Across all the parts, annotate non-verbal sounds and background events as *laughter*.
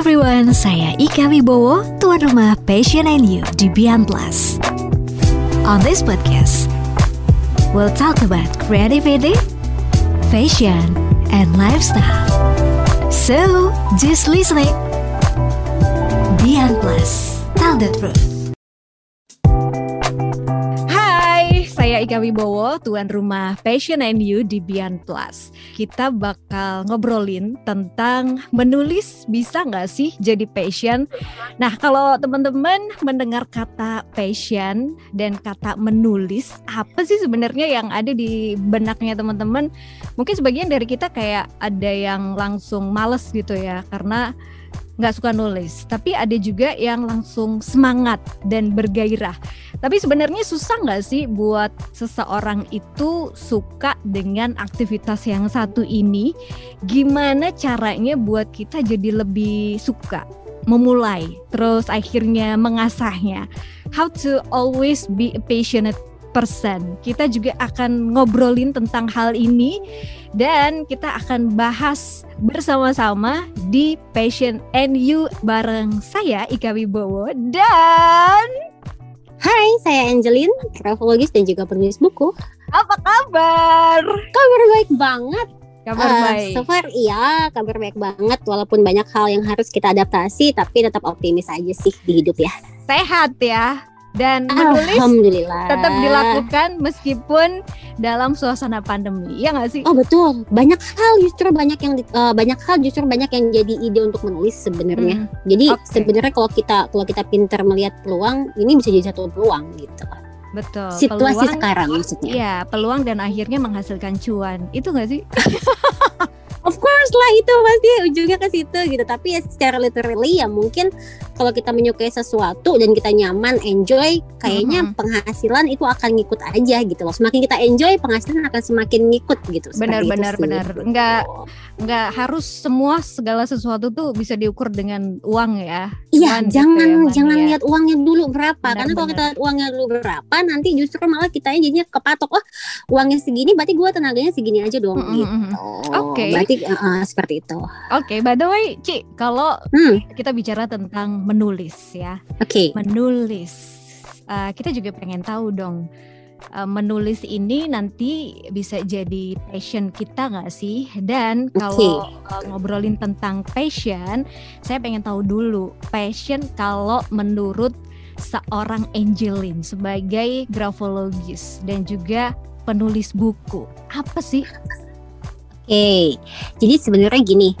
everyone, saya Ika Wibowo, tuan rumah Passion and You di Beyond Plus. On this podcast, we'll talk about creativity, fashion, and lifestyle. So, just listening. Beyond Plus, tell the truth. Saya Ika Wibowo, tuan rumah Passion and You di Beyond Plus. Kita bakal ngobrolin tentang menulis bisa nggak sih jadi passion? Nah, kalau teman-teman mendengar kata passion dan kata menulis, apa sih sebenarnya yang ada di benaknya teman-teman? Mungkin sebagian dari kita kayak ada yang langsung males gitu ya, karena nggak suka nulis, tapi ada juga yang langsung semangat dan bergairah. Tapi sebenarnya susah nggak sih buat seseorang itu suka dengan aktivitas yang satu ini? Gimana caranya buat kita jadi lebih suka? memulai, terus akhirnya mengasahnya. How to always be a passionate. Kita juga akan ngobrolin tentang hal ini dan kita akan bahas bersama-sama di Passion and You bareng saya Ika Wibowo dan Hai, saya Angelin, travelogis dan juga penulis buku. apa kabar? Kabar baik banget. Kabar Eh, baik. So far iya, kabar baik banget. Walaupun banyak hal yang harus kita adaptasi, tapi tetap optimis aja sih di hidup ya. Sehat ya. Dan menulis tetap dilakukan meskipun dalam suasana pandemi. Ya nggak sih? Oh betul, banyak hal justru banyak yang eh, banyak hal justru banyak yang jadi ide untuk menulis sebenarnya. Hmm, Jadi Oke. sebenarnya kalau kita kalau kita pintar melihat peluang, ini bisa jadi satu peluang gitu. betul. Situasi Peluang- sekarang maksudnya. Iya, peluang dan akhirnya menghasilkan cuan. Itu nggak sih? *laughs* Of course lah itu pasti ujungnya ke situ gitu. Tapi ya secara literally ya mungkin kalau kita menyukai sesuatu dan kita nyaman, enjoy, kayaknya Mhm. penghasilan itu akan ngikut aja gitu loh. Semakin kita enjoy, penghasilan akan semakin ngikut gitu. Benar, benar, sih. benar. Nggak- nggak harus semua segala sesuatu tuh bisa diukur dengan uang ya. Iya, Cuman gitu jangan ya, Man, jangan ya. lihat uangnya dulu berapa. Benar, Karena kalau benar. kita lihat uangnya dulu berapa, nanti justru malah kita jadinya kepatok. Oh, uangnya segini, berarti gue tenaganya segini aja dong Mm-mm, gitu. Oke. Berarti uh, uh, seperti itu. Oke, by the way, Ci, kalau Hmm, kita bicara tentang menulis ya, oke. menulis, eh, kita juga pengen tahu dong. eh, menulis ini nanti bisa jadi passion kita nggak sih? Dan kalau eh, ngobrolin tentang passion, saya pengen tahu dulu passion kalau menurut seorang Angelin sebagai grafologis dan juga penulis buku apa sih? Oke, jadi sebenarnya gini,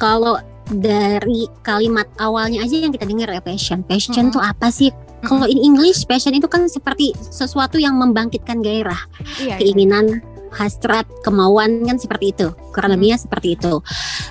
kalau dari kalimat awalnya aja yang kita dengar ya passion. Passion Mm-mm. tuh apa sih? Kalau in English, passion itu kan seperti sesuatu yang membangkitkan gairah, Iya, iya. keinginan, hasrat, kemauan kan seperti itu. Kurang Mm. lebihnya seperti itu.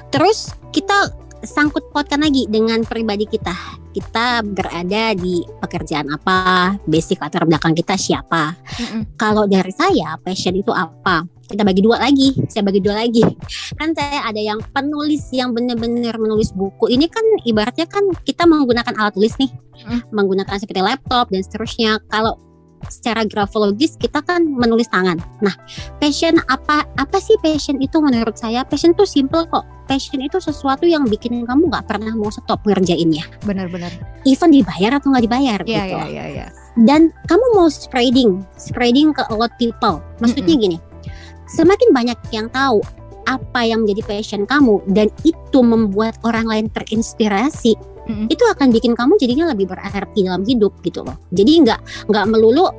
Terus kita sangkut pautkan lagi dengan pribadi kita. Kita berada di pekerjaan apa, basic latar belakang kita siapa. Mm-mm. Kalau dari saya, passion itu apa? Kita bagi dua lagi. Saya bagi dua lagi. Kan saya ada yang penulis yang benar-benar menulis buku. Ini kan ibaratnya kan kita menggunakan alat tulis nih, Mm. menggunakan seperti laptop dan seterusnya. Kalau secara grafologis kita kan menulis tangan. Nah, passion apa apa sih passion itu menurut saya? Passion tuh simple kok. Passion itu sesuatu yang bikin kamu nggak pernah mau stop ngerjainnya. Benar-benar. Even dibayar atau nggak dibayar Iya, gitu iya, iya, iya. dan kamu mau spreading, spreading ke a lot people. Maksudnya gini, semakin banyak yang tahu apa yang menjadi passion kamu dan itu membuat orang lain terinspirasi, Mm-mm. itu akan bikin kamu jadinya lebih berarti dalam hidup gitu loh. Jadi nggak nggak melulu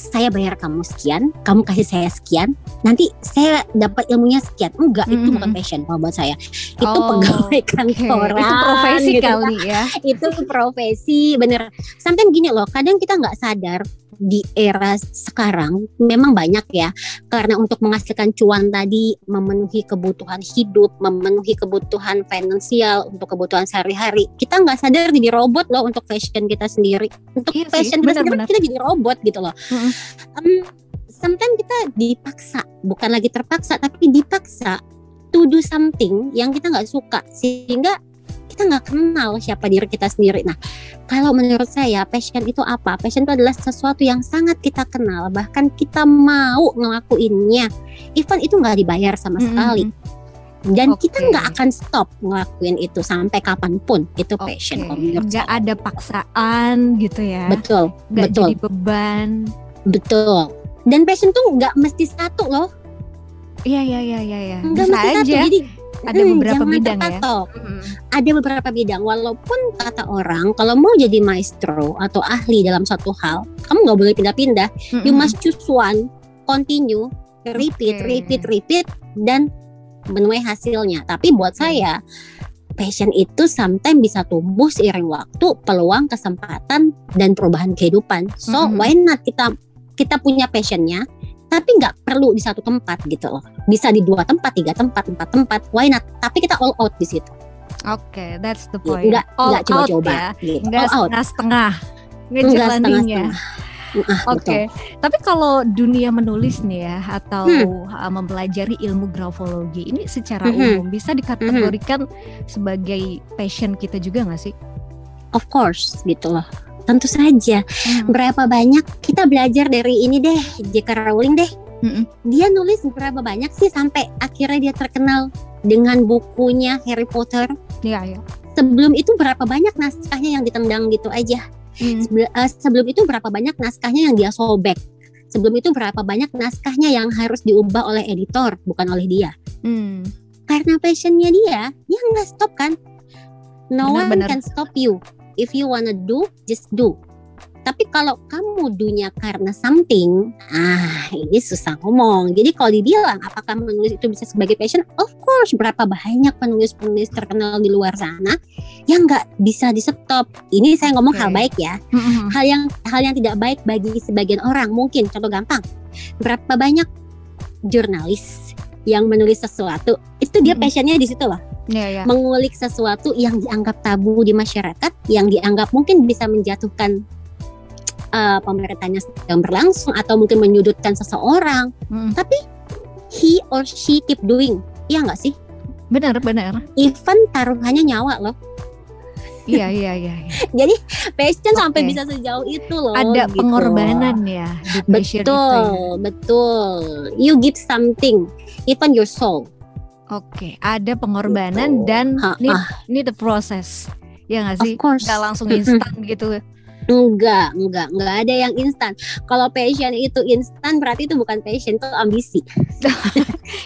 saya bayar kamu sekian, kamu kasih saya sekian, nanti saya dapat ilmunya sekian. Enggak, itu Mm-mm. bukan passion kalau buat saya. Itu Oh, pegawai Oke, kantoran. itu profesi gitu kali ya. itu profesi bener sometimes gini loh kadang kita nggak sadar di era sekarang memang banyak ya karena untuk menghasilkan cuan tadi memenuhi kebutuhan hidup memenuhi kebutuhan finansial untuk kebutuhan sehari-hari kita nggak sadar jadi robot loh untuk fashion kita sendiri untuk Iya sih, fashion kita benar-benar. sendiri kita jadi robot gitu loh Mm-mm. Em, sometimes kita dipaksa bukan lagi terpaksa tapi dipaksa to do something yang kita nggak suka sehingga kita nggak kenal siapa diri kita sendiri. Nah, kalau menurut saya passion itu apa? Passion itu adalah sesuatu yang sangat kita kenal, bahkan kita mau ngelakuinnya. Even itu nggak dibayar sama sekali. Mm-mm. dan Oke. kita nggak akan stop ngelakuin itu sampai kapan pun itu passion kalau menurut nggak ada paksaan gitu ya. betul Nggak betul jadi beban. betul dan passion tuh nggak mesti satu loh Iya iya iya iya. iya. nggak Bisa mesti satu aja. jadi Ada hmm, beberapa jangan bidang ya. terpatok. Mm. ada beberapa bidang walaupun kata orang kalau mau jadi maestro atau ahli dalam suatu hal kamu nggak boleh pindah-pindah you Mm-mm. must choose one continue repeat Oke. repeat repeat dan menuai hasilnya tapi buat saya passion itu sometimes bisa tumbuh seiring waktu peluang kesempatan dan perubahan kehidupan so Mhm. why not kita kita punya passionnya tapi nggak perlu di satu tempat gitu loh bisa di dua tempat tiga tempat empat tempat why not tapi kita all out di situ Oke, that's the point. nggak nggak coba-coba ya. gitu Nggak setengah-setengah. nggak Ngejalaninnya. setengah-setengah Ah, Oke, betul. tapi kalau dunia menulis nih ya atau Hmm. uh, mempelajari ilmu grafologi ini secara Mhm. umum bisa dikategorikan sebagai passion kita juga nggak sih? of course gitu loh tentu saja Hmm. berapa banyak kita belajar dari ini deh J.K. Rowling deh Mm-mm. dia nulis berapa banyak sih sampai akhirnya dia terkenal dengan bukunya Harry Potter Iya iya. sebelum itu berapa banyak naskahnya yang ditendang gitu aja Hmm. Sebel- eh, sebelum itu berapa banyak naskahnya yang dia sobek sebelum itu berapa banyak naskahnya yang harus diubah oleh editor bukan oleh dia Hmm. karena passionnya dia dia nggak stop kan no one Benar-benar. can stop you if you wanna do just do. Tapi kalau kamu dunya karena something ah ini susah ngomong. Jadi kalau dibilang apakah menulis itu bisa sebagai passion of course berapa banyak penulis-penulis terkenal di luar sana yang nggak bisa di stop ini saya ngomong Oke. hal baik ya. Mm-mm. hal yang hal yang tidak baik bagi sebagian orang. Mungkin contoh gampang. Berapa banyak jurnalis yang menulis sesuatu? Itu dia Mm-mm. passionnya di situ loh Iya iya. mengulik sesuatu yang dianggap tabu di masyarakat yang dianggap mungkin bisa menjatuhkan uh, pemerintahnya yang berlangsung atau mungkin menyudutkan seseorang Mm. tapi he or she keep doing iya nggak sih Benar benar. even taruhannya nyawa loh Iya iya iya. iya. *laughs* jadi passion sampai Oke. bisa sejauh itu loh Ada gitu. pengorbanan ya di passion itu. betul ya. betul you give something even your soul Oke, ada pengorbanan Gitu. dan Ha, ini ah, ini the process. Ya nggak of sih? course Nggak langsung instan gitu. enggak enggak enggak ada yang instan kalau passion itu instan berarti itu bukan passion itu ambisi *laughs*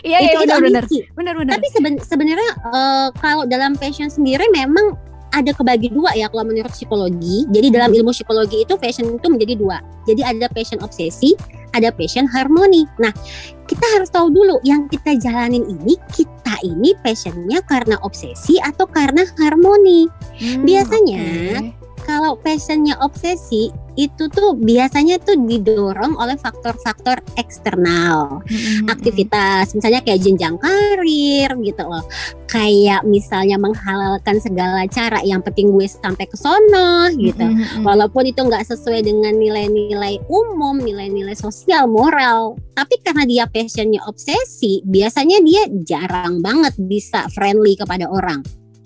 Iya iya itu, benar benar. Benar benar. tapi seben- sebenarnya eh, kalau dalam passion sendiri memang ada kebagi dua ya kalau menurut psikologi. Jadi dalam ilmu psikologi itu passion itu menjadi dua. Jadi ada passion obsesi, ada passion harmoni. Nah, kita harus tahu dulu yang kita jalanin ini kita ini passionnya karena obsesi atau karena harmoni. Hmm, biasanya, oke. Kalau passionnya obsesi itu tuh biasanya tuh didorong oleh faktor-faktor eksternal Mm-mm. aktivitas misalnya kayak jenjang karir gitu loh kayak misalnya menghalalkan segala cara yang penting gue sampai ke sono gitu Mm-mm. walaupun itu nggak sesuai dengan nilai-nilai umum nilai-nilai sosial moral tapi karena dia passionnya obsesi biasanya dia jarang banget bisa friendly kepada orang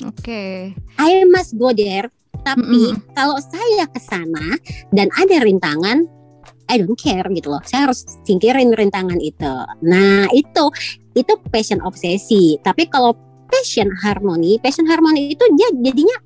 Oke. I must go there tapi Mm-mm. kalau saya ke sana dan ada rintangan I don't care gitu loh. Saya harus singkirin rintangan itu. Nah, itu itu passion obsesi. Tapi kalau passion harmoni, passion harmoni itu dia jadinya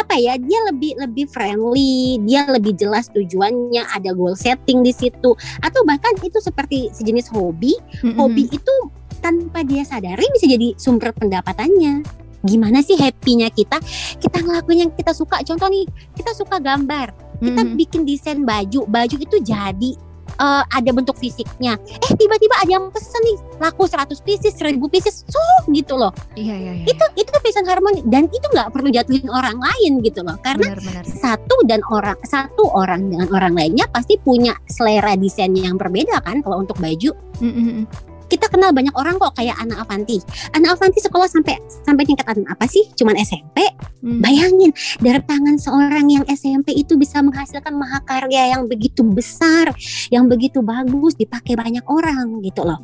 apa ya? Dia lebih lebih friendly, dia lebih jelas tujuannya, ada goal setting di situ. Atau bahkan itu seperti sejenis hobi. Mm-mm. Hobi itu tanpa dia sadari bisa jadi sumber pendapatannya. Gimana sih happy-nya kita? Kita ngelakuin yang kita suka. Contoh nih, kita suka gambar kita Mm-mm. bikin desain baju baju itu jadi eh, ada bentuk fisiknya eh tiba-tiba ada yang pesen nih laku 100 pieces 1000 pieces so gitu loh Iya iya iya. itu itu passion harmoni dan itu nggak perlu jatuhin orang lain gitu loh karena Benar-benar. satu dan orang satu orang dengan orang lainnya pasti punya selera desain yang berbeda kan kalau untuk baju Mm-mm. Kita kenal banyak orang kok kayak Ana Avanti Ana Avanti sekolah sampai sampai tingkatan apa sih cuman SMP Mm. Bayangin dari tangan seorang yang SMP itu bisa menghasilkan mahakarya yang begitu besar, yang begitu bagus dipakai banyak orang gitu loh.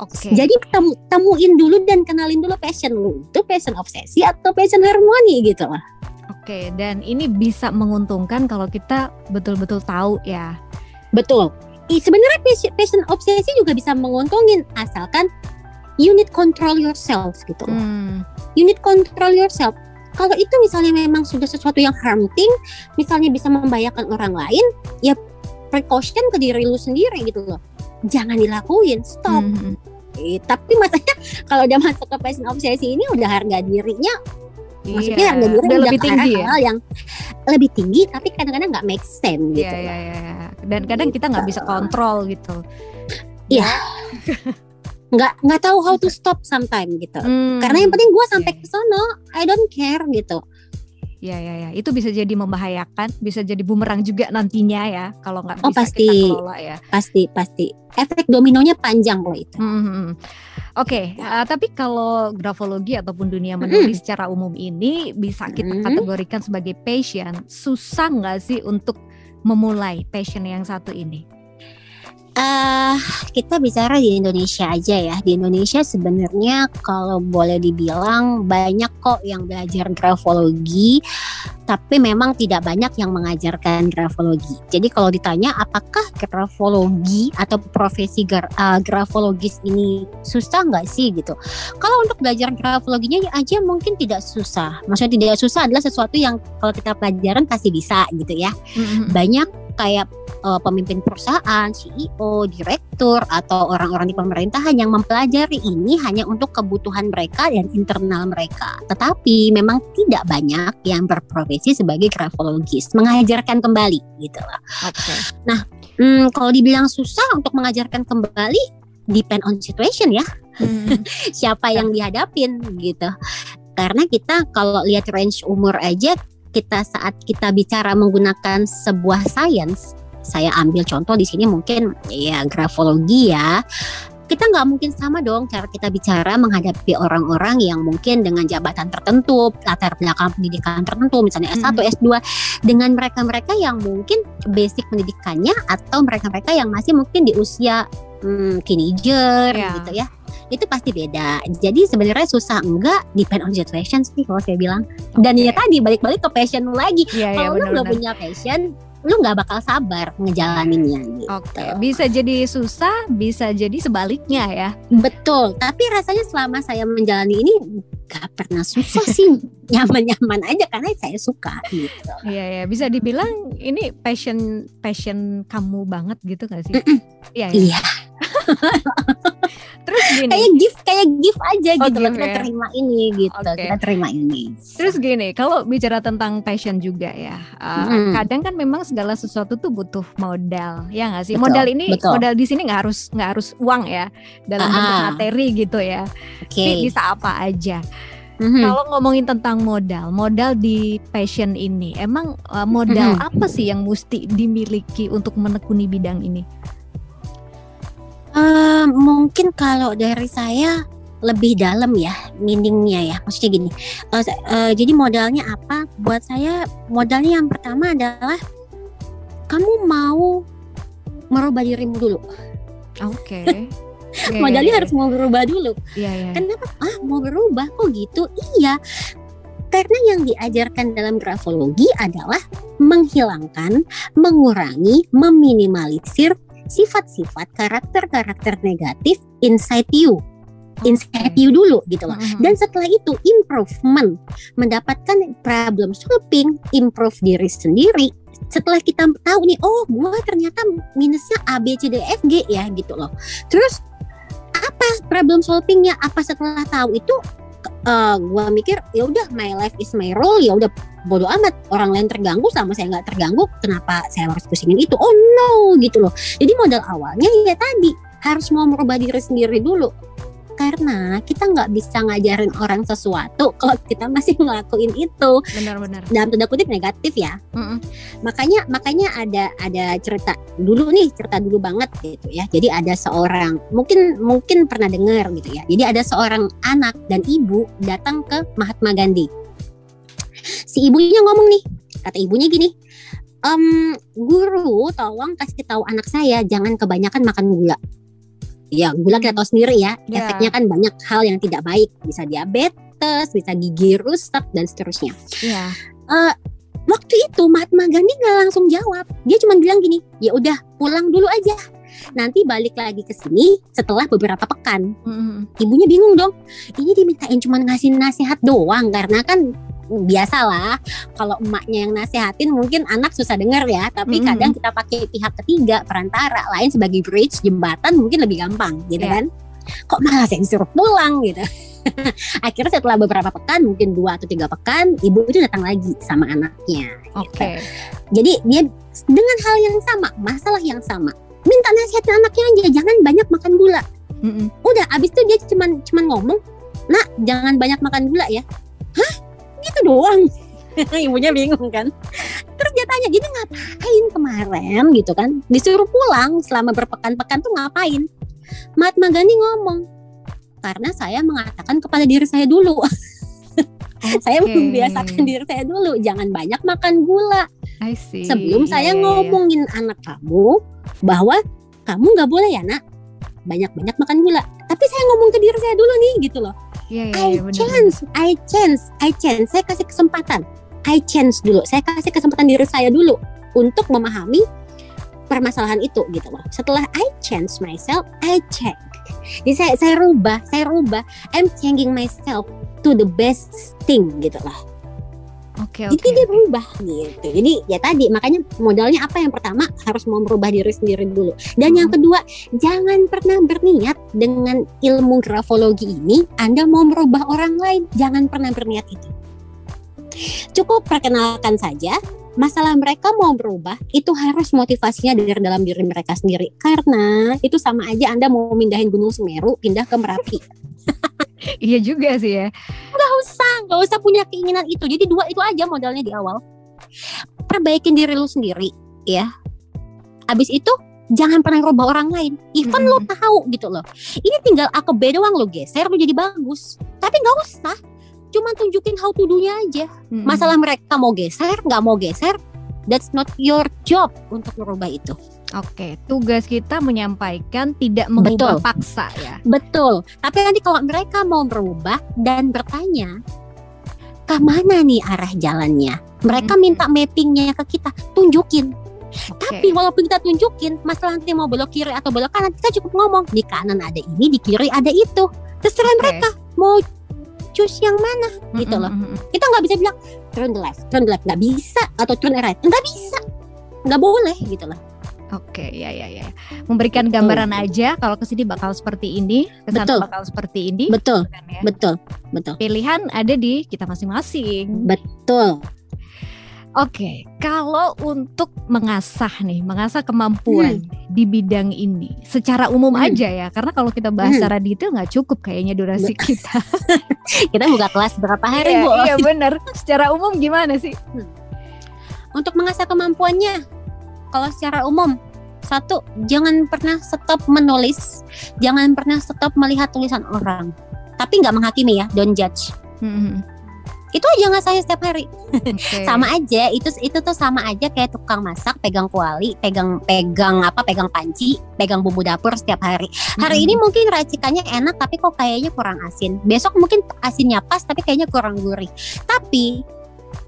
Oke. Jadi temu, temuin dulu dan kenalin dulu passion lu. Itu passion obsesi atau passion harmoni gitu loh. Oke, dan ini bisa menguntungkan kalau kita betul-betul tahu ya. Betul. Sebenarnya passion, passion obsesi juga bisa menguntungin asalkan you need control yourself gitu loh. Hmm. You need control yourself. Kalau itu misalnya memang sudah sesuatu yang harming, misalnya bisa membahayakan orang lain, ya precaution ke diri lu sendiri gitu loh. Jangan dilakuin, stop. Hmm. Eh, tapi maksudnya *laughs* kalau udah masuk ke passion obsesi ini udah harga dirinya maksudnya harga diri udah lebih tinggi ya. hal yang lebih tinggi tapi kadang-kadang nggak make sense Iya, gitu iya, loh. iya. Dan kadang kita nggak bisa kontrol gitu. Iya. *laughs* nggak nggak tahu how to stop sometime gitu Hmm. karena yang penting gue sampai Oke. ke sono I don't care gitu Ya, ya, ya. Itu bisa jadi membahayakan, bisa jadi bumerang juga nantinya ya, kalau nggak Oh, bisa pasti. kita kelola ya. pasti pasti efek dominonya panjang loh itu Hmm. Oke, uh, tapi kalau grafologi ataupun dunia menulis secara umum ini bisa kita Mm. kategorikan sebagai passion, susah nggak sih untuk memulai passion yang satu ini? Ah, kita bicara di Indonesia aja ya. Di Indonesia sebenarnya kalau boleh dibilang banyak kok yang belajar grafologi, tapi memang tidak banyak yang mengajarkan grafologi. Jadi kalau ditanya apakah grafologi atau profesi gra- ah, grafologis ini susah nggak sih gitu? Kalau untuk belajar grafologinya aja mungkin tidak susah. Maksudnya tidak susah adalah sesuatu yang kalau kita pelajaran pasti bisa gitu ya Hmm. banyak kayak uh, pemimpin perusahaan, CEO, direktur atau orang-orang di pemerintahan yang mempelajari ini hanya untuk kebutuhan mereka dan internal mereka. Tetapi memang tidak banyak yang berprofesi sebagai grafologis, mengajarkan kembali gitu loh. Oke. Hmm, kalau dibilang susah untuk mengajarkan kembali depend on situation ya. Hmm. *laughs* Siapa yang dihadapin gitu. Karena kita kalau lihat range umur aja kita saat kita bicara menggunakan sebuah science, saya ambil contoh di sini mungkin ya grafologi ya. Kita nggak mungkin sama dong cara kita bicara menghadapi orang-orang yang mungkin dengan jabatan tertentu, latar belakang pendidikan tertentu, misalnya S1, Mhm. S2, dengan mereka-mereka yang mungkin basic pendidikannya atau mereka-mereka yang masih mungkin di usia hmm, teenager Ya. gitu ya itu pasti beda. Jadi sebenarnya susah enggak depend on situation sih kalau saya bilang. Dan ya tadi balik-balik ke passion lu lagi. Iya, iya, kalau lu nggak benar-benar. punya passion, lu nggak bakal sabar ngejalaninnya. Gitu. Oke, bisa jadi susah, bisa jadi sebaliknya ya. Betul. Tapi rasanya selama saya menjalani ini gak pernah susah *laughs* sih. Nyaman-nyaman aja karena saya suka gitu. Iya, ya. Bisa dibilang ini passion passion kamu banget gitu gak sih? Iya, ya. Iya. *laughs* Terus gini. Kayak gift, kayak gift aja Oh, gitu Kita ya. terima ini gitu. Oke. Kita terima ini. Terus gini, kalau bicara tentang passion juga ya, uh, Mm. kadang kan memang segala sesuatu tuh butuh modal, ya nggak sih? Betul, modal ini, betul. modal di sini nggak harus nggak harus uang ya, dalam Ah, bentuk materi gitu ya. Oke. Tapi bisa apa aja. Mhm. Kalau ngomongin tentang modal, modal di passion ini, emang uh, modal Mhm. apa sih yang mesti dimiliki untuk menekuni bidang ini? Mungkin kalau dari saya lebih dalam ya meaningnya ya. Maksudnya gini sa- eh, jadi modalnya apa? Buat saya modalnya yang pertama adalah kamu mau merubah dirimu dulu. Oke. Oke. *laughs* modalnya harus mau berubah dulu. Iya, iya. kenapa? Ah mau berubah? Kok gitu? Iya. Karena yang diajarkan dalam grafologi adalah menghilangkan, mengurangi, meminimalisir sifat-sifat karakter-karakter negatif inside you, inside you dulu gitu loh. Mhm. Dan setelah itu improvement, mendapatkan problem solving, improve diri sendiri. Setelah kita tahu nih, oh gua ternyata minusnya A B C D F G ya gitu loh. Terus apa problem solvingnya? Apa setelah tahu itu eh gua mikir ya udah my life is my role. Ya udah bodoh amat. Orang lain terganggu sama saya nggak terganggu kenapa saya harus pusingin itu? Oh no gitu loh. Jadi modal awalnya ya tadi harus mau merubah diri sendiri dulu karena kita nggak bisa ngajarin orang sesuatu *laughs* kalau kita masih ngelakuin itu. Benar-benar. dalam tanda kutip negatif ya. Mm-mm. makanya makanya ada ada cerita dulu nih cerita dulu banget gitu ya. Jadi ada seorang mungkin mungkin pernah dengar gitu ya. Jadi ada seorang anak dan ibu datang ke Mahatma Gandhi. Si ibunya ngomong nih kata ibunya gini em guru tolong kasih tahu anak saya jangan kebanyakan makan gula ya gula kita tahu sendiri ya Ya. efeknya kan banyak hal yang tidak baik bisa diabetes bisa gigi rusak dan seterusnya Iya. Eh, waktu itu Mahatma Gandhi nggak langsung jawab. Dia cuma bilang gini, ya udah pulang dulu aja. nanti balik lagi ke sini setelah beberapa pekan. Mm-mm. Ibunya bingung dong. Ini dimintain cuma ngasih nasihat doang karena kan biasalah kalau emaknya yang nasehatin mungkin anak susah dengar ya tapi Mhm. kadang kita pakai pihak ketiga perantara lain sebagai bridge jembatan mungkin lebih gampang gitu Iya. kan kok malah saya disuruh pulang gitu *laughs* akhirnya setelah beberapa pekan mungkin dua atau tiga pekan ibu itu datang lagi sama anaknya Oke. jadi dia dengan hal yang sama masalah yang sama minta nasihatnya anaknya aja jangan banyak makan gula Mm-mm. udah abis itu dia cuman cuman ngomong nak jangan banyak makan gula ya hah gitu doang. *laughs* Ibunya bingung kan. Terus dia tanya jadi ngapain kemarin? Gitu kan. Disuruh pulang selama berpekan-pekan tuh ngapain? Mahatma Gandhi ngomong karena saya mengatakan kepada diri saya dulu. *laughs* Saya Oke. membiasakan diri saya dulu jangan banyak makan gula. I see. sebelum Iya, saya iya, iya. ngomongin anak kamu bahwa kamu nggak boleh ya nak. Banyak-banyak makan gula. Tapi saya ngomong ke diri saya dulu nih gitu loh Iya, iya, I benar, chance I chance I chance. Saya kasih kesempatan. I chance dulu. Saya kasih kesempatan diri saya dulu untuk memahami permasalahan itu gitu loh. Setelah I chance myself I check. Jadi saya saya rubah saya rubah. I'm changing myself to the best thing gitu loh Oke, jadi oke. dia berubah gitu. Jadi ya tadi makanya modalnya apa yang pertama harus mau merubah diri sendiri dulu. Dan yang Mhm. kedua jangan pernah berniat dengan ilmu grafologi ini Anda mau merubah orang lain. Jangan pernah berniat itu. Cukup perkenalkan saja masalah mereka mau berubah itu harus motivasinya dari dalam diri mereka sendiri. Karena itu sama aja Anda mau mindahin Gunung Semeru pindah ke Merapi. *laughs* Iya juga sih ya. nggak usah nggak usah punya keinginan itu. Jadi dua itu aja modalnya di awal. Perbaikin diri lu sendiri ya. Abis itu jangan pernah rubah orang lain. Even lo Mhm. tahu gitu loh. Ini tinggal AKB doang lo geser lo jadi bagus. Tapi nggak usah cuma tunjukin how to do-nya aja Mm-mm. masalah mereka mau geser nggak mau geser that's not your job untuk merubah itu Oke, tugas kita menyampaikan tidak mengubah Betul. paksa ya. Betul. Tapi nanti kalau mereka mau berubah dan bertanya ke mana nih arah jalannya, mereka Mhm. minta mappingnya ke kita, tunjukin. Oke. Tapi walaupun kita tunjukin, masalah nanti mau belok kiri atau belok kanan, kita cukup ngomong di kanan ada ini, di kiri ada itu. Terserah Oke. mereka mau choose yang mana, gitu loh. Kita nggak bisa bilang turn the left, turn the left, nggak bisa atau turn the right, nggak bisa, nggak boleh gitu loh. Oke, ya ya ya. Memberikan Betul. gambaran aja kalau ke sini bakal seperti ini, Betul. bakal seperti ini. Betul, kan ya. betul, betul, Pilihan ada di kita masing-masing. betul. Oke, kalau untuk mengasah nih, mengasah kemampuan di bidang ini, secara umum Hmm. aja ya, karena kalau kita bahas Hmm. secara detail nggak cukup kayaknya durasi kita. *laughs* Kita buka kelas berapa hari, Iya, Bu? iya benar. Secara umum gimana sih? untuk mengasah kemampuannya kalau secara umum satu jangan pernah stop menulis jangan pernah stop melihat tulisan orang tapi nggak menghakimi ya don't judge Hmm, itu aja nggak saya setiap hari. Oke. *laughs* sama aja itu itu tuh sama aja kayak tukang masak pegang kuali pegang pegang apa pegang panci pegang bumbu dapur setiap hari. Hari Mhm. ini mungkin racikannya enak tapi kok kayaknya kurang asin. Besok mungkin asinnya pas tapi kayaknya kurang gurih. Tapi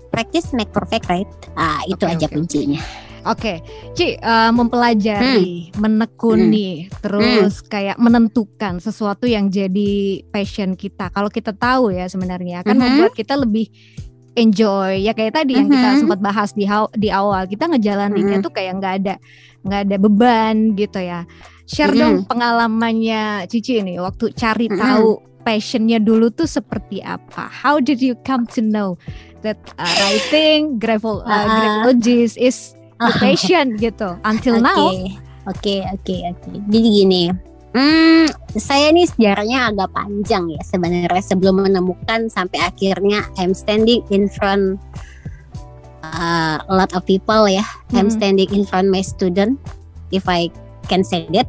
practice make perfect right? Ah itu Oke, aja oke, kuncinya Oke, Ci, eh, mempelajari, Hmm. menekuni, terus kayak menentukan sesuatu yang jadi passion kita. Kalau kita tahu ya sebenarnya kan Mhm. membuat kita lebih enjoy. Ya kayak tadi yang kita Mhm. sempat bahas di di awal, kita ngejalaninnya Mhm. tuh kayak nggak ada nggak ada beban gitu ya. Share Mhm. dong pengalamannya Cici ini waktu cari Mhm. tahu passionnya dulu tuh seperti apa. How did you come to know that uh, writing, gravel, uh, graphologies is the *laughs* passion gitu until Oke, now. Oke, oke, oke. Jadi gini, hmm, saya ini sejarahnya agak panjang ya sebenarnya sebelum menemukan sampai akhirnya I'm standing in front uh, a lot of people ya. I'm Mhm. standing in front my student, if I can say that.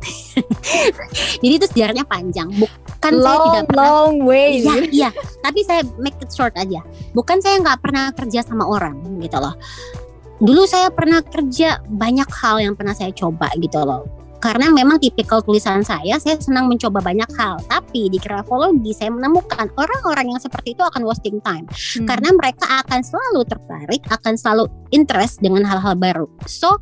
*laughs* Jadi itu sejarahnya panjang. Bukan saya long tidak pernah long way. Iya, iya. Tapi saya make it short aja. Bukan saya nggak pernah kerja sama orang gitu loh. Dulu saya pernah kerja banyak hal yang pernah saya coba gitu loh. Karena memang tipikal tulisan saya, saya senang mencoba banyak hal. Tapi di grafologi saya menemukan orang-orang yang seperti itu akan wasting time. Hmm. Karena mereka akan selalu tertarik, akan selalu interest dengan hal-hal baru. So,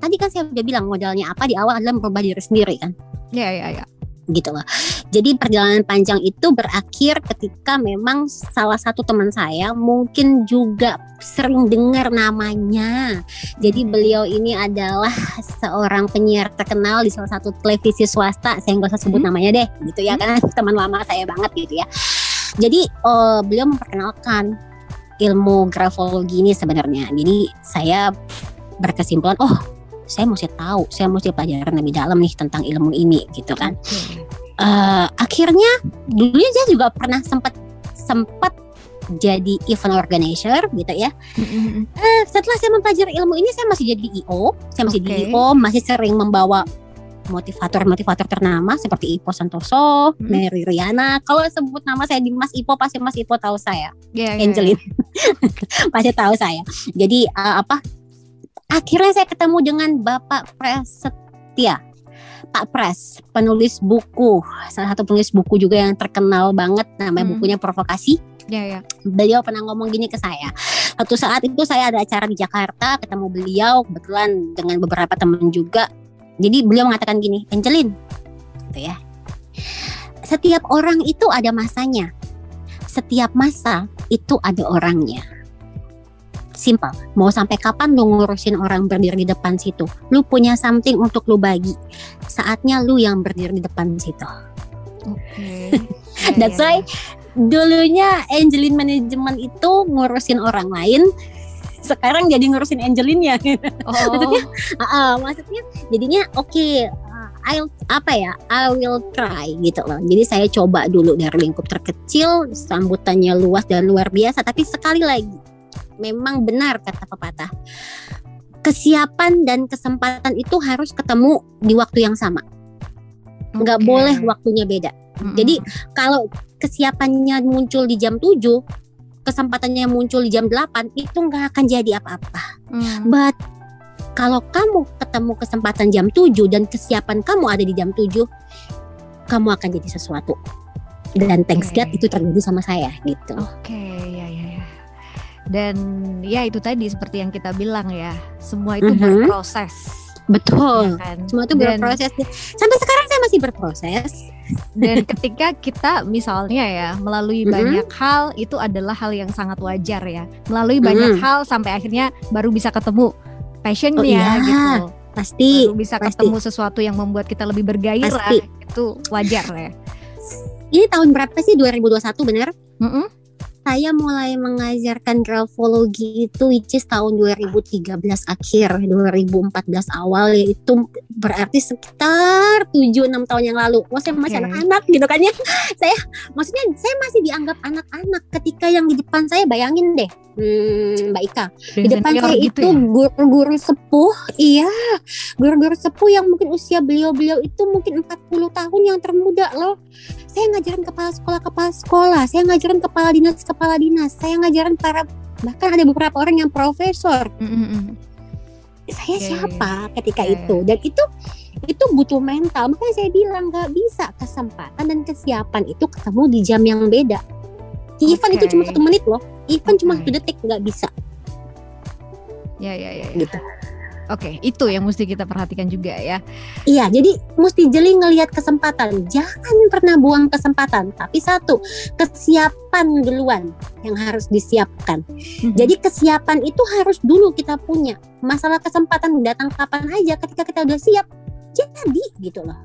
tadi kan saya udah bilang modalnya apa di awal adalah merubah diri sendiri kan Iya, iya, iya. Gitu loh. Jadi perjalanan panjang itu berakhir ketika memang salah satu teman saya mungkin juga sering dengar namanya. Jadi beliau ini adalah seorang penyiar terkenal di salah satu televisi swasta. Saya nggak usah sebut Hmm. namanya deh, gitu ya, karena teman lama saya banget gitu ya. Jadi eh, beliau memperkenalkan ilmu grafologi ini sebenarnya. Jadi saya berkesimpulan, oh saya mesti tahu, saya mesti pelajaran lebih dalam nih tentang ilmu ini gitu kan Oke. eh akhirnya dulunya saya juga pernah sempat sempat jadi event organizer gitu ya. Mm-mm. Eh, setelah saya mempelajari ilmu ini saya masih jadi IO, saya masih jadi Oke. IO, masih sering membawa motivator-motivator ternama seperti Ipo Santoso, Hmm. Mary Riana. Kalau sebut nama saya di Mas Ipo pasti Mas Ipo tahu saya. Iya, iya, Angelin *laughs* pasti tahu saya. Jadi eh, apa? Akhirnya saya ketemu dengan Bapak Prasetya, Pak Pres, penulis buku, salah satu penulis buku juga yang terkenal banget, namanya Hmm. bukunya Provokasi. Iya, iya. Beliau pernah ngomong gini ke saya. Satu saat itu saya ada acara di Jakarta, ketemu beliau kebetulan dengan beberapa teman juga. Jadi beliau mengatakan gini, Angelin, gitu ya. Setiap orang itu ada masanya. Setiap masa itu ada orangnya. Simpel. Mau sampai kapan lu ngurusin orang berdiri di depan situ? Lu punya something untuk lu bagi. Saatnya lu yang berdiri di depan situ. Oke. *laughs* Iya, That's iya, why dulunya Angelin Management itu ngurusin orang lain. Sekarang jadi ngurusin Angelinnya. *laughs* Oh, maksudnya, ah, maksudnya jadinya oke. uh, I'll apa ya? I will try gitu loh. Jadi saya coba dulu dari lingkup terkecil, sambutannya luas dan luar biasa. Tapi sekali lagi, memang benar kata pepatah. Kesiapan dan kesempatan itu harus ketemu di waktu yang sama. Nggak oke. boleh waktunya beda. Mm-mm. Jadi kalau kesiapannya muncul di jam 7, kesempatannya muncul di jam 8, itu nggak akan jadi apa-apa. Mm. But kalau kamu ketemu kesempatan jam 7 dan kesiapan kamu ada di jam 7, kamu akan jadi sesuatu. Dan thanks Oke. God itu terjadi sama saya gitu. Oke, ya ya. Dan ya itu tadi seperti yang kita bilang ya, semua itu Mhm. berproses. Betul. ya kan? Semua itu Dan- berproses. Sampai sekarang saya masih berproses. Dan ketika kita misalnya ya melalui Mhm. banyak hal itu adalah hal yang sangat wajar ya. Melalui banyak Mhm. hal sampai akhirnya baru bisa ketemu passionnya Oh iya, gitu. Pasti. Baru bisa pasti. ketemu sesuatu yang membuat kita lebih bergairah. Pasti. Itu wajar ya. Ini tahun berapa sih 2021 bener? Mm-mm. Saya mulai mengajarkan grafologi itu which is tahun 2013 akhir, 2014 awal yaitu berarti sekitar 7-6 tahun yang lalu. Wah saya masih anak-anak gitu kan ya. *laughs* saya maksudnya saya masih dianggap anak-anak ketika yang di depan saya bayangin deh. Hmm, Mbak Ika, di Dan depan senior saya gitu itu ya. guru-guru sepuh, iya, guru-guru sepuh yang mungkin usia beliau-beliau itu mungkin 40 tahun yang termuda loh. Saya ngajarin kepala sekolah kepala sekolah, saya ngajarin kepala dinas kepala dinas, saya ngajarin para bahkan ada beberapa orang yang profesor. Mm-mm. Saya Iya, siapa ketika Iya, itu? Dan itu itu butuh mental. Makanya saya bilang nggak bisa kesempatan dan kesiapan itu ketemu di jam yang beda. Event itu cuma satu menit loh. Event cuma Oke. satu detik nggak bisa Ya ya ya. ya. gitu. Oke, itu yang mesti kita perhatikan juga ya. Iya, jadi mesti jeli ngelihat kesempatan. Jangan pernah buang kesempatan. Tapi satu, kesiapan duluan yang harus disiapkan. Mhm. Jadi kesiapan itu harus dulu kita punya. Masalah kesempatan datang kapan aja ketika kita udah siap. Jadi gitu loh.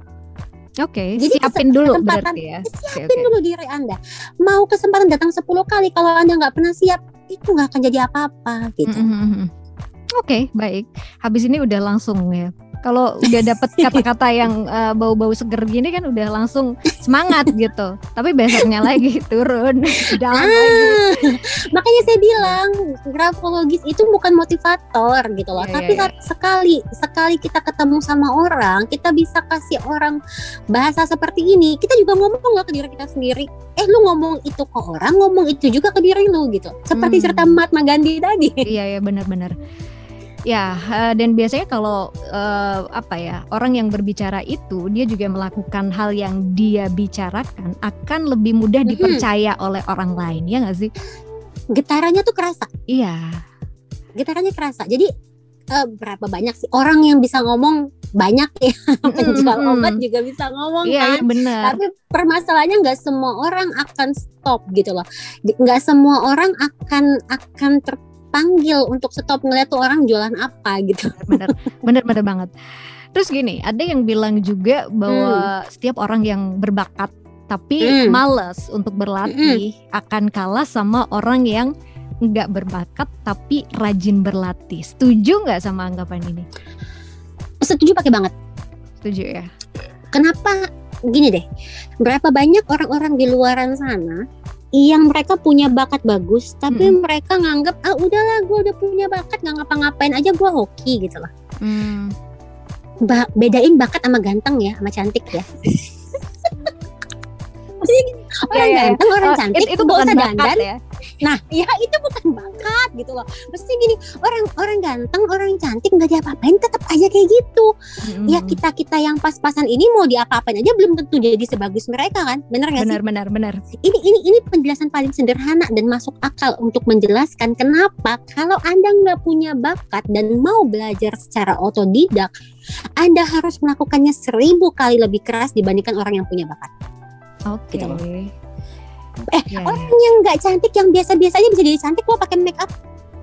Oke, Jadi siapin dulu kesempatan- berarti ya. Siapin oke. dulu diri Anda. Mau kesempatan datang 10 kali kalau Anda nggak pernah siap, itu nggak akan jadi apa-apa gitu. Mm, mm, Oke, baik. Habis ini udah langsung ya. Kalau udah dapet *laughs* kata-kata yang eh, bau-bau seger gini kan udah langsung semangat gitu. Tapi besoknya lagi *laughs* turun, down lagi. Ah, makanya saya bilang grafologis itu bukan motivator gitu loh. Iya, Tapi iya, saat sekali sekali kita ketemu sama orang, kita bisa kasih orang bahasa seperti ini. Kita juga ngomong loh ke diri kita sendiri. Eh lu ngomong itu ke orang, ngomong itu juga ke diri lu gitu. Seperti Hmm. cerita Mahatma Gandhi tadi. Iya ya benar-benar. Ya eh, dan biasanya kalau eh, apa ya orang yang berbicara itu dia juga melakukan hal yang dia bicarakan akan lebih mudah dipercaya oleh orang lain ya nggak sih? Getarannya tuh kerasa. Iya. getarannya kerasa. Jadi uh, berapa banyak sih orang yang bisa ngomong banyak ya *laughs* penjual Mm-mm. obat juga bisa ngomong Iya, kan benar. tapi permasalahannya nggak semua orang akan stop gitu loh nggak semua orang akan akan terpanggil untuk stop ngeliat tuh orang jualan apa gitu. Bener bener. Bener banget. Terus gini ada yang bilang juga bahwa setiap orang yang berbakat tapi Hmm. males untuk berlatih akan kalah sama orang yang nggak berbakat tapi rajin berlatih. Setuju nggak sama anggapan ini? Setuju pakai banget. Setuju ya? Kenapa? Gini deh berapa banyak orang-orang di luaran sana yang mereka punya bakat bagus tapi Mm-mm. mereka nganggap ah udahlah gue udah punya bakat nggak ngapa-ngapain aja gue hoki gitu loh. Hmm, Ba- bedain bakat sama ganteng ya sama cantik ya *laughs* maksudnya gini, orang Iya, iya, iya. ganteng orang oh, cantik it- itu bukan usah bakat dandan. ya. Nah ya itu bukan bakat gitu loh. Maksudnya gini orang orang ganteng orang cantik nggak diapa-apain tetap aja kayak gitu. Mm-mm. ya kita kita yang pas-pasan ini mau diapa-apain aja belum tentu jadi sebagus mereka kan? Bener nggak sih? benar benar benar ini ini ini penjelasan paling sederhana dan masuk akal untuk menjelaskan kenapa kalau anda nggak punya bakat dan mau belajar secara otodidak anda harus melakukannya seribu kali lebih keras dibandingkan orang yang punya bakat oke. Gitu loh. eh orang yang nggak cantik yang biasa-biasa aja bisa jadi cantik lo pakai make up.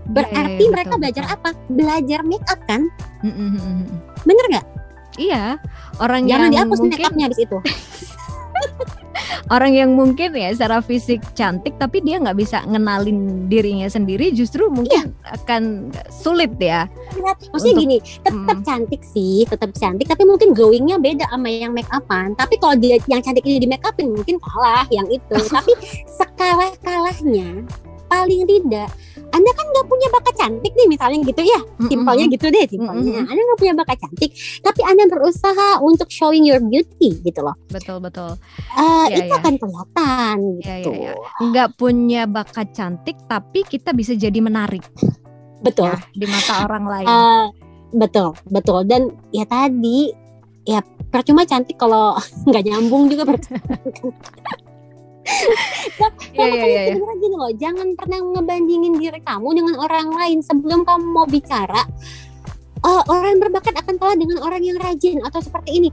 Berarti iya, mereka betul, belajar betul. apa? Belajar make up kan? Mm-mm. bener nggak? Iya orang jangan yang dihapus make mungkin upnya habis itu *laughs* orang yang mungkin ya secara fisik cantik tapi dia nggak bisa ngenalin dirinya sendiri justru mungkin akan sulit ya. Maksudnya Untuk- gini tetap Mm. cantik sih tetap cantik tapi mungkin glowingnya beda sama yang make upan. Tapi kalau dia yang cantik ini di make upin mungkin kalah yang itu. *laughs* Tapi sekalah kalahnya paling tidak anda kan nggak punya bakat cantik nih misalnya gitu ya. Simpelnya gitu deh simpelnya. Mm-mm. anda nggak punya bakat cantik tapi anda berusaha untuk showing your beauty gitu loh. Betul betul. Eh, Iya, itu iya. akan kelihatan Iya, gitu. iya, nggak punya bakat cantik tapi kita bisa jadi menarik. Betul. Ya di mata orang lain. Eh, betul betul. Dan ya tadi ya percuma cantik kalau *laughs* nggak nyambung juga percuma *laughs* Iya, Nah, iya, iya, iya. sebenarnya gini loh, jangan pernah ngebandingin diri kamu dengan orang lain sebelum kamu mau bicara. Oh, orang yang berbakat akan kalah dengan orang yang rajin atau seperti ini.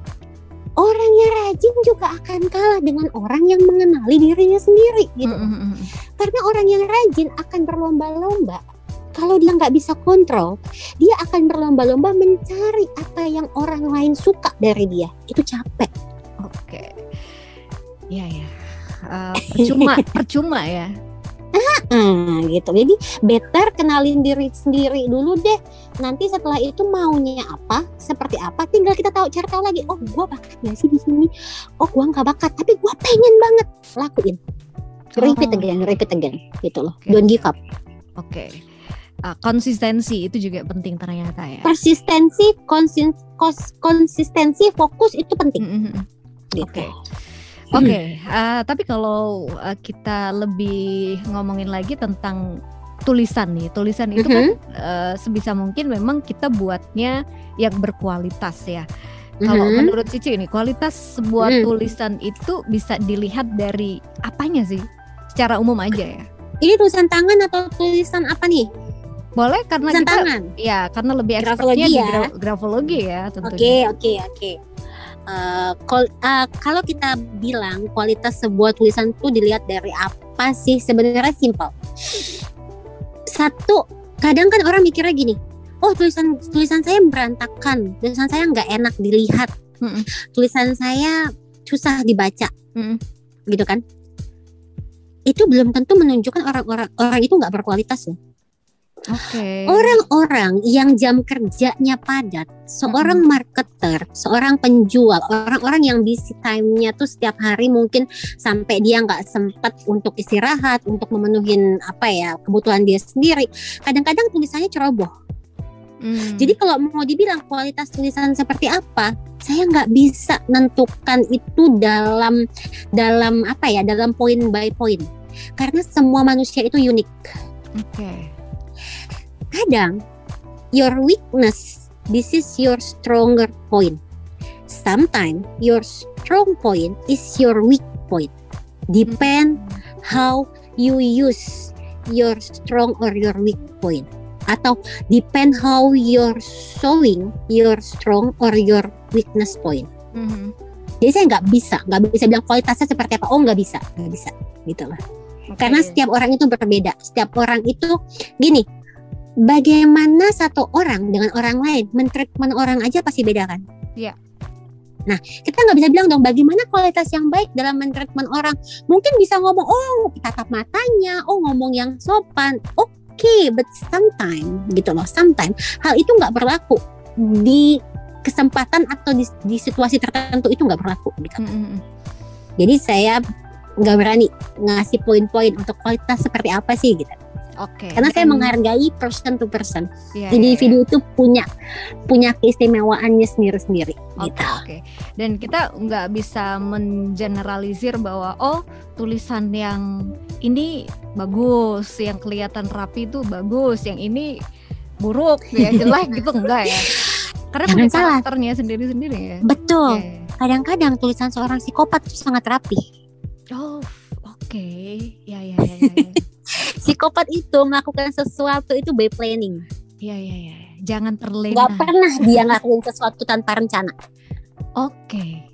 Orang yang rajin juga akan kalah dengan orang yang mengenali dirinya sendiri gitu. Mm, mm, mm. Karena orang yang rajin akan berlomba-lomba. Kalau dia nggak bisa kontrol, dia akan berlomba-lomba mencari apa yang orang lain suka dari dia. Itu capek. oke iya ya Eh, percuma *laughs* percuma ya Nah, gitu. Jadi better kenalin diri sendiri dulu deh. Nanti setelah itu maunya apa, seperti apa, tinggal kita tahu cari tahu lagi. Oh, gua bakat gak sih di sini? Oh, gua nggak bakat, tapi gua pengen banget lakuin. Repeat Oh. again, repeat again, gitu loh. Oke. Don't give up. oke Ah, konsistensi itu juga penting ternyata ya Persistensi, konsin, kos, konsistensi, fokus itu penting. Mm, mm, mm. Gitu. Oke. Oke, eh, tapi kalau eh, kita lebih ngomongin lagi tentang tulisan nih, tulisan itu kan eh, sebisa mungkin memang kita buatnya yang berkualitas ya. Kalau Mhm. menurut Cici ini kualitas sebuah Hmm. tulisan itu bisa dilihat dari apanya sih? Secara umum aja ya. Ini tulisan tangan atau tulisan apa nih? Boleh karena Tulisan kita tangan. ya karena lebih Grafologi expertnya di ya. gra- grafologi ya Oke, tentunya. oke, oke. Kol- eh, kalau kita bilang kualitas sebuah tulisan itu dilihat dari apa sih? Sebenarnya simpel. Satu, kadang kan orang mikirnya gini, oh tulisan tulisan saya berantakan, tulisan saya nggak enak dilihat, Mm-mm. tulisan saya susah dibaca, Mm-mm. gitu kan? Itu belum tentu menunjukkan orang-orang orang itu nggak berkualitas loh. Oke. Orang-orang yang jam kerjanya padat, seorang marketer, seorang penjual, orang-orang yang busy time-nya tuh setiap hari mungkin sampai dia nggak sempat untuk istirahat, untuk memenuhi apa ya kebutuhan dia sendiri. Kadang-kadang tulisannya ceroboh. Mm. Jadi kalau mau dibilang kualitas tulisan seperti apa, saya nggak bisa nentukan itu dalam dalam apa ya, dalam point by point. Karena semua manusia itu unik. Oke. Kadang your weakness this is your stronger point sometimes your strong point is your weak point depend how you use your strong or your weak point atau depend how you're showing your strong or your weakness point. Mhm. Jadi saya nggak bisa, nggak bisa bilang kualitasnya seperti apa. Oh nggak bisa, nggak bisa, gitu lah. Oke. Karena setiap orang itu berbeda. Setiap orang itu gini. Bagaimana satu orang dengan orang lain mentreatment orang aja pasti beda kan? Iya. Nah, kita nggak bisa bilang dong bagaimana kualitas yang baik dalam mentreatment orang. Mungkin bisa ngomong, oh tatap matanya, oh ngomong yang sopan, oke, but sometimes gitu loh, sometimes hal itu nggak berlaku di kesempatan atau di, di situasi tertentu itu nggak berlaku gitu. Mhm. Jadi saya nggak berani ngasih poin-poin untuk kualitas seperti apa sih gitu. Oke. Karena saya dan- menghargai person to person. Iya, iya, Individu itu punya punya keistimewaannya sendiri-sendiri Oke gitu. oke. Dan kita nggak bisa mengeneralisir bahwa oh tulisan yang ini bagus, yang kelihatan rapi itu bagus, yang ini buruk, ya *laughs* jelek gitu enggak ya? Karena Jangan punya salah. karakternya sendiri-sendiri ya. Betul. Oke. Kadang-kadang tulisan seorang psikopat itu sangat rapi. Oh oke, ya ya ya ya. ya. Psikopat itu melakukan sesuatu itu by planning. Iya iya iya. Jangan terlena. Nggak pernah dia ngelakuin sesuatu tanpa rencana. Oke.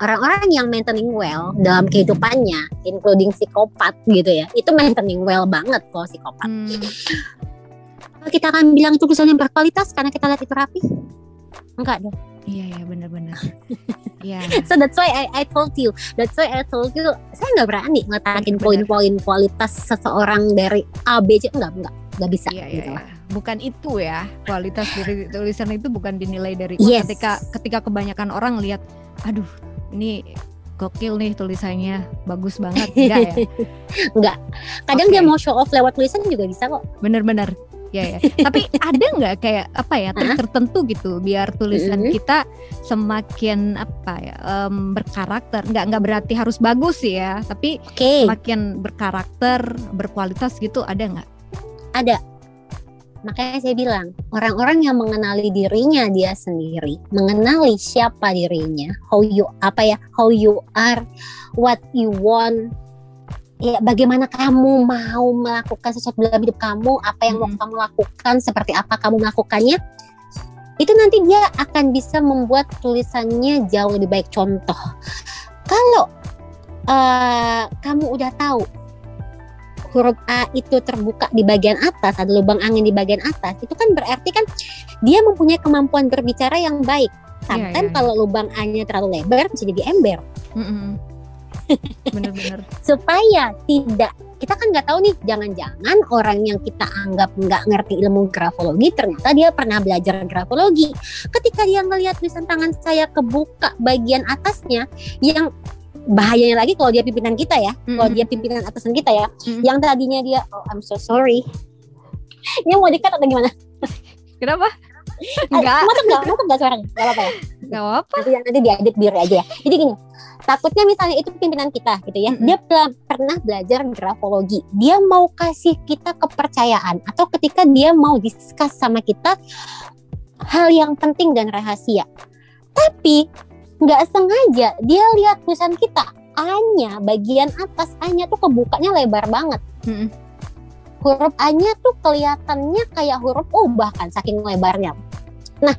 Orang-orang yang maintaining well dalam kehidupannya, including psikopat gitu ya, itu maintaining well banget kok psikopat. Hmm, kita akan bilang itu tulisan yang berkualitas karena kita lihat itu rapi? Enggak dong. Iya iya benar-benar. *laughs* Iya. So that's why I, I told you, that's why I told you, saya nggak berani ngetakin poin-poin kualitas seseorang dari A, B, C, enggak, enggak, enggak bisa. Iya iya. gitu lah. iya. Bukan itu ya kualitas dari tulisan itu bukan dinilai dari Yes. ketika ketika kebanyakan orang lihat, aduh ini gokil nih tulisannya bagus banget enggak ya *laughs* Kadang Oke. dia mau show off lewat tulisan juga bisa kok. bener-bener ya ya tapi ada nggak kayak apa ya trik tertentu gitu biar tulisan kita semakin apa ya em, berkarakter? Nggak nggak berarti harus bagus sih ya tapi Oke, semakin berkarakter berkualitas gitu ada nggak? Ada. Makanya saya bilang, orang-orang yang mengenali dirinya dia sendiri, mengenali siapa dirinya, how you apa ya, how you are, what you want, ya bagaimana kamu mau melakukan sesuatu dalam hidup kamu, apa yang mau Mhm. kamu lakukan, seperti apa kamu melakukannya, itu nanti dia akan bisa membuat tulisannya jauh lebih baik. Contoh, kalau eh, kamu udah tahu huruf A itu terbuka di bagian atas, ada lubang angin di bagian atas, itu kan berarti kan dia mempunyai kemampuan berbicara yang baik. Iya, Sometimes iya. kalau lubang A-nya terlalu lebar bisa jadi ember. Mm-mm. Bener-bener *laughs* Supaya tidak kita kan nggak tahu nih, jangan-jangan orang yang kita anggap nggak ngerti ilmu grafologi ternyata dia pernah belajar grafologi. Ketika dia ngelihat tulisan tangan saya kebuka bagian atasnya, yang bahayanya lagi kalau dia pimpinan kita ya, kalau Mm-mm. dia pimpinan atasan kita ya, Mm. yang tadinya dia oh I'm so sorry, *laughs* ini mau dikat atau gimana? kenapa Eh, Enggak. Masuk nggak? Masuk nggak suaranya? Gak apa-apa ya. nggak apa Nanti nanti diedit biar aja ya. Jadi gini, takutnya misalnya itu pimpinan kita gitu ya. Mm-mm. Dia pela- pernah belajar grafologi. Dia mau kasih kita kepercayaan atau ketika dia mau discuss sama kita hal yang penting dan rahasia. Tapi nggak sengaja dia lihat tulisan kita A-nya bagian atas A-nya tuh kebukanya lebar banget. Mm-mm. Huruf A-nya tuh kelihatannya kayak huruf U bahkan saking lebarnya. Nah,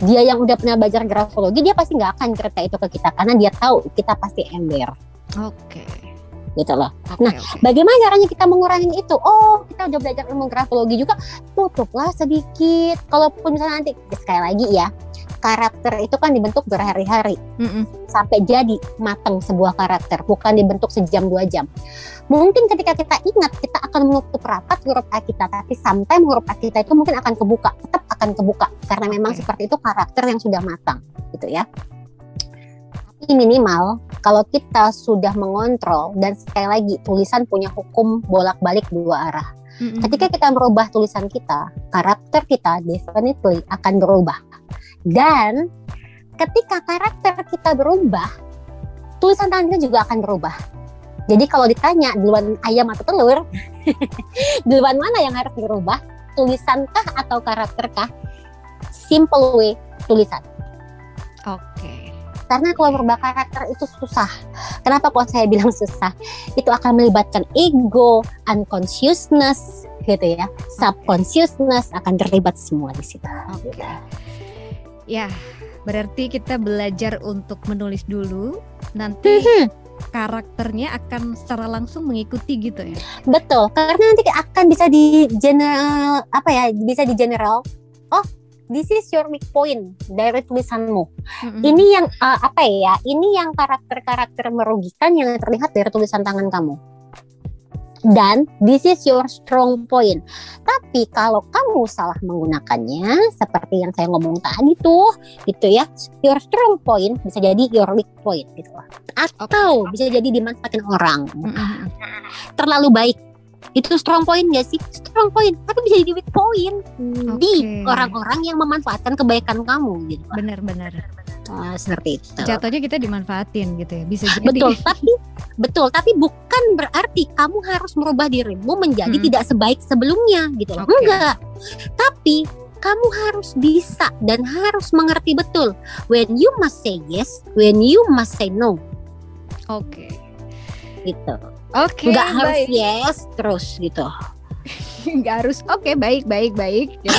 dia yang udah pernah belajar grafologi dia pasti nggak akan cerita itu ke kita karena dia tahu kita pasti ember. Oke gitu loh. Nah, Bagaimana caranya kita mengurangi itu? Oh, kita udah belajar ilmu grafologi juga, tutuplah sedikit. Kalaupun misalnya nanti sekali lagi ya, karakter itu kan dibentuk berhari-hari Mm-mm. sampai jadi matang sebuah karakter, bukan dibentuk sejam dua jam. Mungkin ketika kita ingat kita akan menutup rapat huruf A kita, tapi sometimes huruf A kita itu mungkin akan kebuka, tetap akan kebuka karena memang Oke. seperti itu karakter yang sudah matang, gitu ya. Tapi minimal kalau kita sudah mengontrol dan sekali lagi tulisan punya hukum bolak-balik dua arah. Mm-mm. Ketika kita merubah tulisan kita, karakter kita definitely akan berubah. Dan ketika karakter kita berubah, tulisan tangan kita juga akan berubah. Jadi kalau ditanya duluan ayam atau telur, *laughs* duluan mana yang harus dirubah? Tulisankah atau karakterkah? Simple way, tulisan. oke Karena kalau merubah karakter itu susah. Kenapa kok saya bilang susah? Itu akan melibatkan ego, unconsciousness, gitu ya. Subconsciousness akan terlibat semua di situ. Oke. Ya, berarti kita belajar untuk menulis dulu. Nanti Mhm. karakternya akan secara langsung mengikuti gitu ya. Betul, karena nanti akan bisa di general apa ya, bisa di general. Oh, this is your weak point dari tulisanmu. Mm-mm. Ini yang uh, apa ya? Ini yang karakter-karakter merugikan yang terlihat dari tulisan tangan kamu. Dan this is your strong point. Tapi kalau kamu salah menggunakannya, seperti yang saya ngomong tadi tuh, gitu ya, your strong point bisa jadi your weak point gitu lah. Atau bisa jadi dimanfaatin orang. Mm-mm. Terlalu baik. Itu strong point gak sih? Strong point, tapi bisa jadi weak point Oke. di orang-orang yang memanfaatkan kebaikan kamu gitu. Benar-benar. Ah, seperti itu. Jatuhnya kita dimanfaatin gitu ya. Bisa jadi. Betul, tapi betul, tapi bukan berarti kamu harus merubah dirimu menjadi Mm-mm. tidak sebaik sebelumnya gitu loh. Oke. Enggak. Tapi kamu harus bisa dan harus mengerti betul when you must say yes, when you must say no Oke. gitu. Oke. Enggak harus baik. yes terus gitu. *laughs* Nggak harus. Oke, baik, baik, baik. Ya,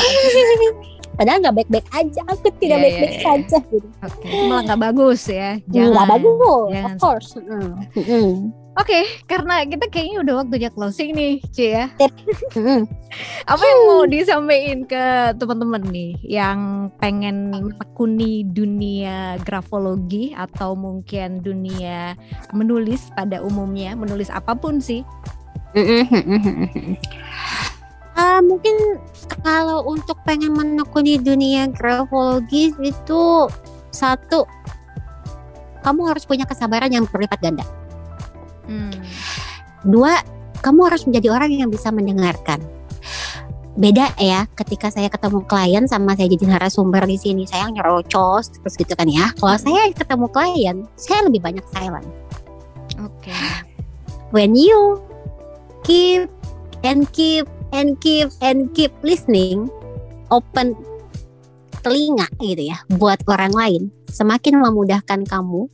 *laughs* Padahal nggak baik-baik aja, aku tidak Iya, iya, baik-baik iya. saja gitu. Oke. Itu malah nggak bagus ya. Nggak bagus, jangan. of course. Mm. Mm. Oke, karena kita kayaknya udah waktunya closing nih, Ci ya. Apa yang mau disampaikan ke teman-teman nih yang pengen menekuni dunia grafologi atau mungkin dunia menulis pada umumnya, menulis apa pun sih. Ah, mungkin kalau untuk pengen menekuni dunia grafologi itu satu kamu harus punya kesabaran yang berlipat ganda. Hmm. Dua, kamu harus menjadi orang yang bisa mendengarkan. Beda ya ketika saya ketemu klien sama saya jadi narasumber di sini saya nyerocos terus gitu kan ya. Kalau saya ketemu klien, saya lebih banyak silent. Oke. when you keep and keep and keep and keep listening open telinga gitu ya buat orang lain semakin memudahkan kamu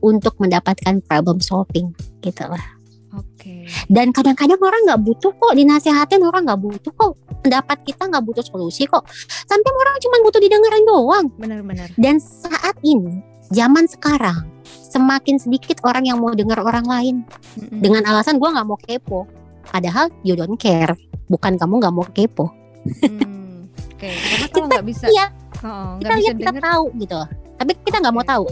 untuk mendapatkan problem solving gitu lah. Oke. dan kadang-kadang orang nggak butuh kok dinasehatin orang nggak butuh kok. Pendapat kita nggak butuh solusi kok. Sometimes orang cuma butuh didengerin doang. Benar-benar. dan saat ini zaman sekarang semakin sedikit orang yang mau dengar orang lain. Mm-mm. dengan alasan gue nggak mau kepo. Padahal you don't care. Bukan kamu nggak mau kepo. Hmm, Oke, karena kalau nggak bisa, iya. oh, kita bisa lihat kita tahu gitu tapi kita nggak mau Oke. tahu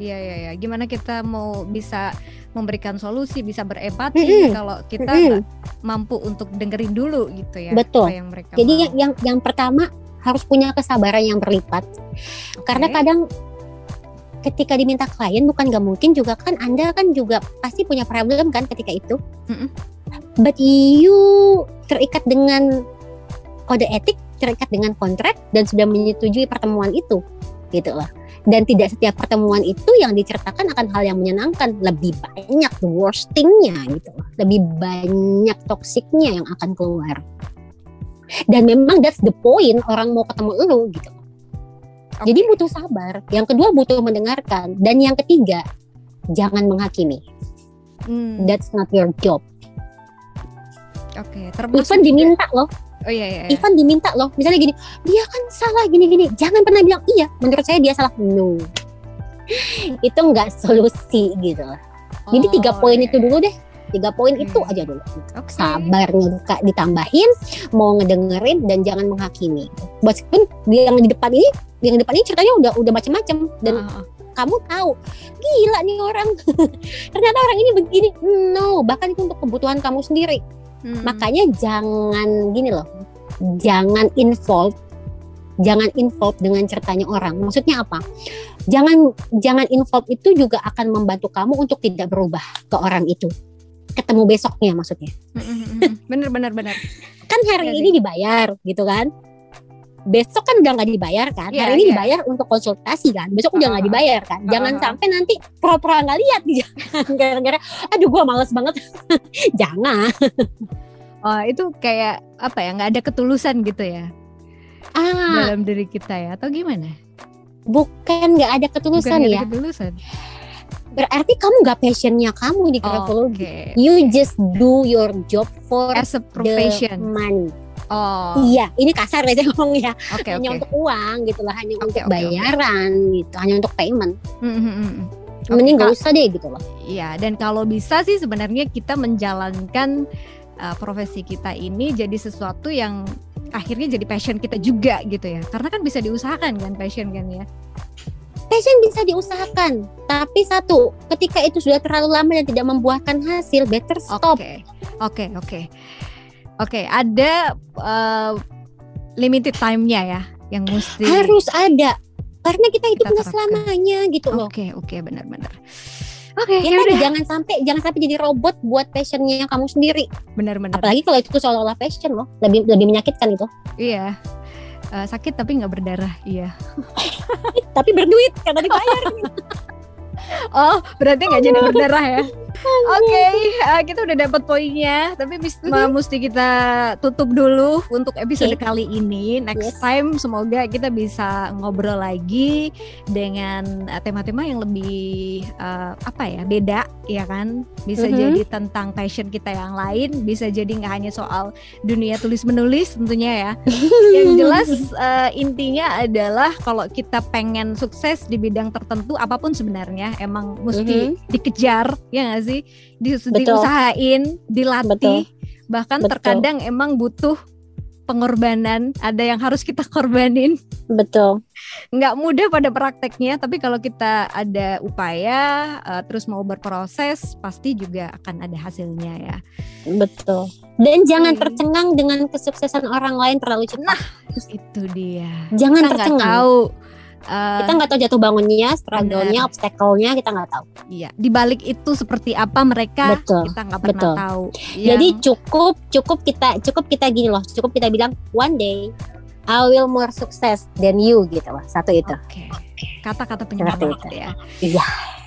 iya iya iya. Gimana kita mau bisa memberikan solusi, bisa berempati kalau kita nggak mampu untuk dengerin dulu gitu ya. Betul. Apa yang mereka jadi mau. yang, yang yang pertama harus punya kesabaran yang berlipat Oke. karena kadang ketika diminta klien bukan nggak mungkin juga kan anda kan juga pasti punya problem kan ketika itu Mm-mm. but you terikat dengan kode etik terikat dengan kontrak dan sudah menyetujui pertemuan itu gitu loh dan tidak setiap pertemuan itu yang diceritakan akan hal yang menyenangkan. Lebih banyak the worst thing-nya gitu. Lebih banyak toksiknya yang akan keluar. Dan memang that's the point orang mau ketemu lu gitu. Jadi butuh sabar. Yang kedua butuh mendengarkan. Dan yang ketiga jangan menghakimi. Hmm, that's not your job. Oke, termasuk even diminta loh Oh iya iya. iya. Ivan diminta loh misalnya gini dia kan salah gini gini jangan pernah bilang iya menurut saya dia salah no *laughs* itu nggak solusi gitu loh. jadi Oh, tiga poin iya, itu iya. dulu deh tiga poin Oke. itu aja dulu Oke. sabar ngebuka ditambahin mau ngedengerin dan jangan menghakimi meskipun yang di depan ini yang di depan ini ceritanya udah udah macam-macam dan ah. kamu tahu gila nih orang *laughs* ternyata orang ini begini no bahkan itu untuk kebutuhan kamu sendiri Hmm. makanya jangan gini loh jangan involve jangan involve dengan ceritanya orang maksudnya apa jangan jangan involve itu juga akan membantu kamu untuk tidak berubah ke orang itu ketemu besoknya maksudnya Hmm, hmm, hmm, hmm. bener bener bener. kan hari Iya ini dibayar gitu kan besok kan udah nggak dibayar kan Iya, hari ini iya. dibayar untuk konsultasi kan besok udah nggak Ah, ah. dibayar kan jangan Ah, ah. sampai nanti pura-pura nggak lihat *laughs* gara-gara aduh gua males banget *laughs* jangan Oh itu kayak apa ya? nggak ada ketulusan gitu ya ah dalam diri kita ya? Atau gimana? bukan nggak ada Bukan ketulusan nggak ya ada ketulusan. berarti kamu gak passionnya kamu di grafologi. Oke. You just do your job for As a the profession. money. Oh, Iya, ini kasar ya saya ngomong ya. oke hanya oke. untuk uang gitu lah, hanya Oke, untuk oke. bayaran gitu, hanya untuk payment. Hmm, hmm, hmm, hmm. Oke, Mending Kak. gak usah deh gitu loh. Iya, dan kalau bisa sih sebenarnya kita menjalankan uh, profesi kita ini jadi sesuatu yang akhirnya jadi passion kita juga gitu ya. Karena kan bisa diusahakan kan passion kan ya. Passion bisa diusahakan, tapi satu, ketika itu sudah terlalu lama dan tidak membuahkan hasil, better stop. Oke, oke, oke, oke. Ada uh, limited time-nya ya, yang mesti. Harus ada, karena kita hidup nggak terapkan. selamanya gitu loh. Oke, oke, benar-benar. Oke, Ya ya udah. jangan sampai jangan sampai jadi robot buat passionnya kamu sendiri. Benar-benar. Apalagi kalau itu seolah-olah passion loh, lebih lebih menyakitkan itu. Iya. Uh, sakit tapi nggak berdarah. Iya. *laughs* Tapi berduit karena dibayar. *laughs* Oh, berarti nggak jadi berdarah ya? Oke, uh, kita udah dapat poinnya, tapi Mhm. uh, mesti kita tutup dulu untuk episode Oke. kali ini. Next Yes. time semoga kita bisa ngobrol lagi dengan uh, tema-tema yang lebih uh, apa ya beda, ya kan? Bisa Mhm. jadi tentang passion kita yang lain, bisa jadi nggak hanya soal dunia tulis menulis tentunya ya. *laughs* Yang jelas uh, intinya adalah kalau kita pengen sukses di bidang tertentu apa pun sebenarnya emang mesti dikejar ya nggak sih Di. Betul. diusahain dilatih bahkan Betul. terkadang emang butuh pengorbanan ada yang harus kita korbanin Betul. nggak mudah pada prakteknya tapi kalau kita ada upaya uh, terus mau berproses pasti juga akan ada hasilnya ya Betul. Dan jangan Oke. tercengang dengan kesuksesan orang lain terlalu cepat. itu dia jangan kita tercengang. tahu uh, Kita nggak tahu jatuh bangunnya, struggle-nya, obstacle-nya kita nggak tahu. Iya, di balik itu seperti apa mereka Betul, kita nggak pernah betul. tahu. Jadi Yang- cukup cukup kita cukup kita gini loh, cukup kita bilang one day I will more success than you gitu loh. Satu itu. Oke. Kata-kata penyemangat ya. Iya.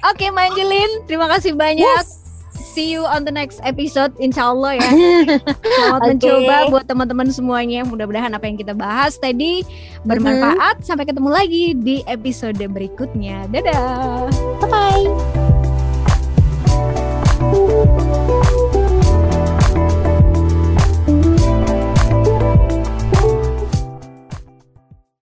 Oke, Manjelin, terima kasih banyak. Yes. See you on the next episode, insya Allah ya. *laughs* Selamat Oke. mencoba buat teman-teman semuanya. Mudah-mudahan apa yang kita bahas tadi bermanfaat. Sampai ketemu lagi di episode berikutnya. Dadah. Bye bye.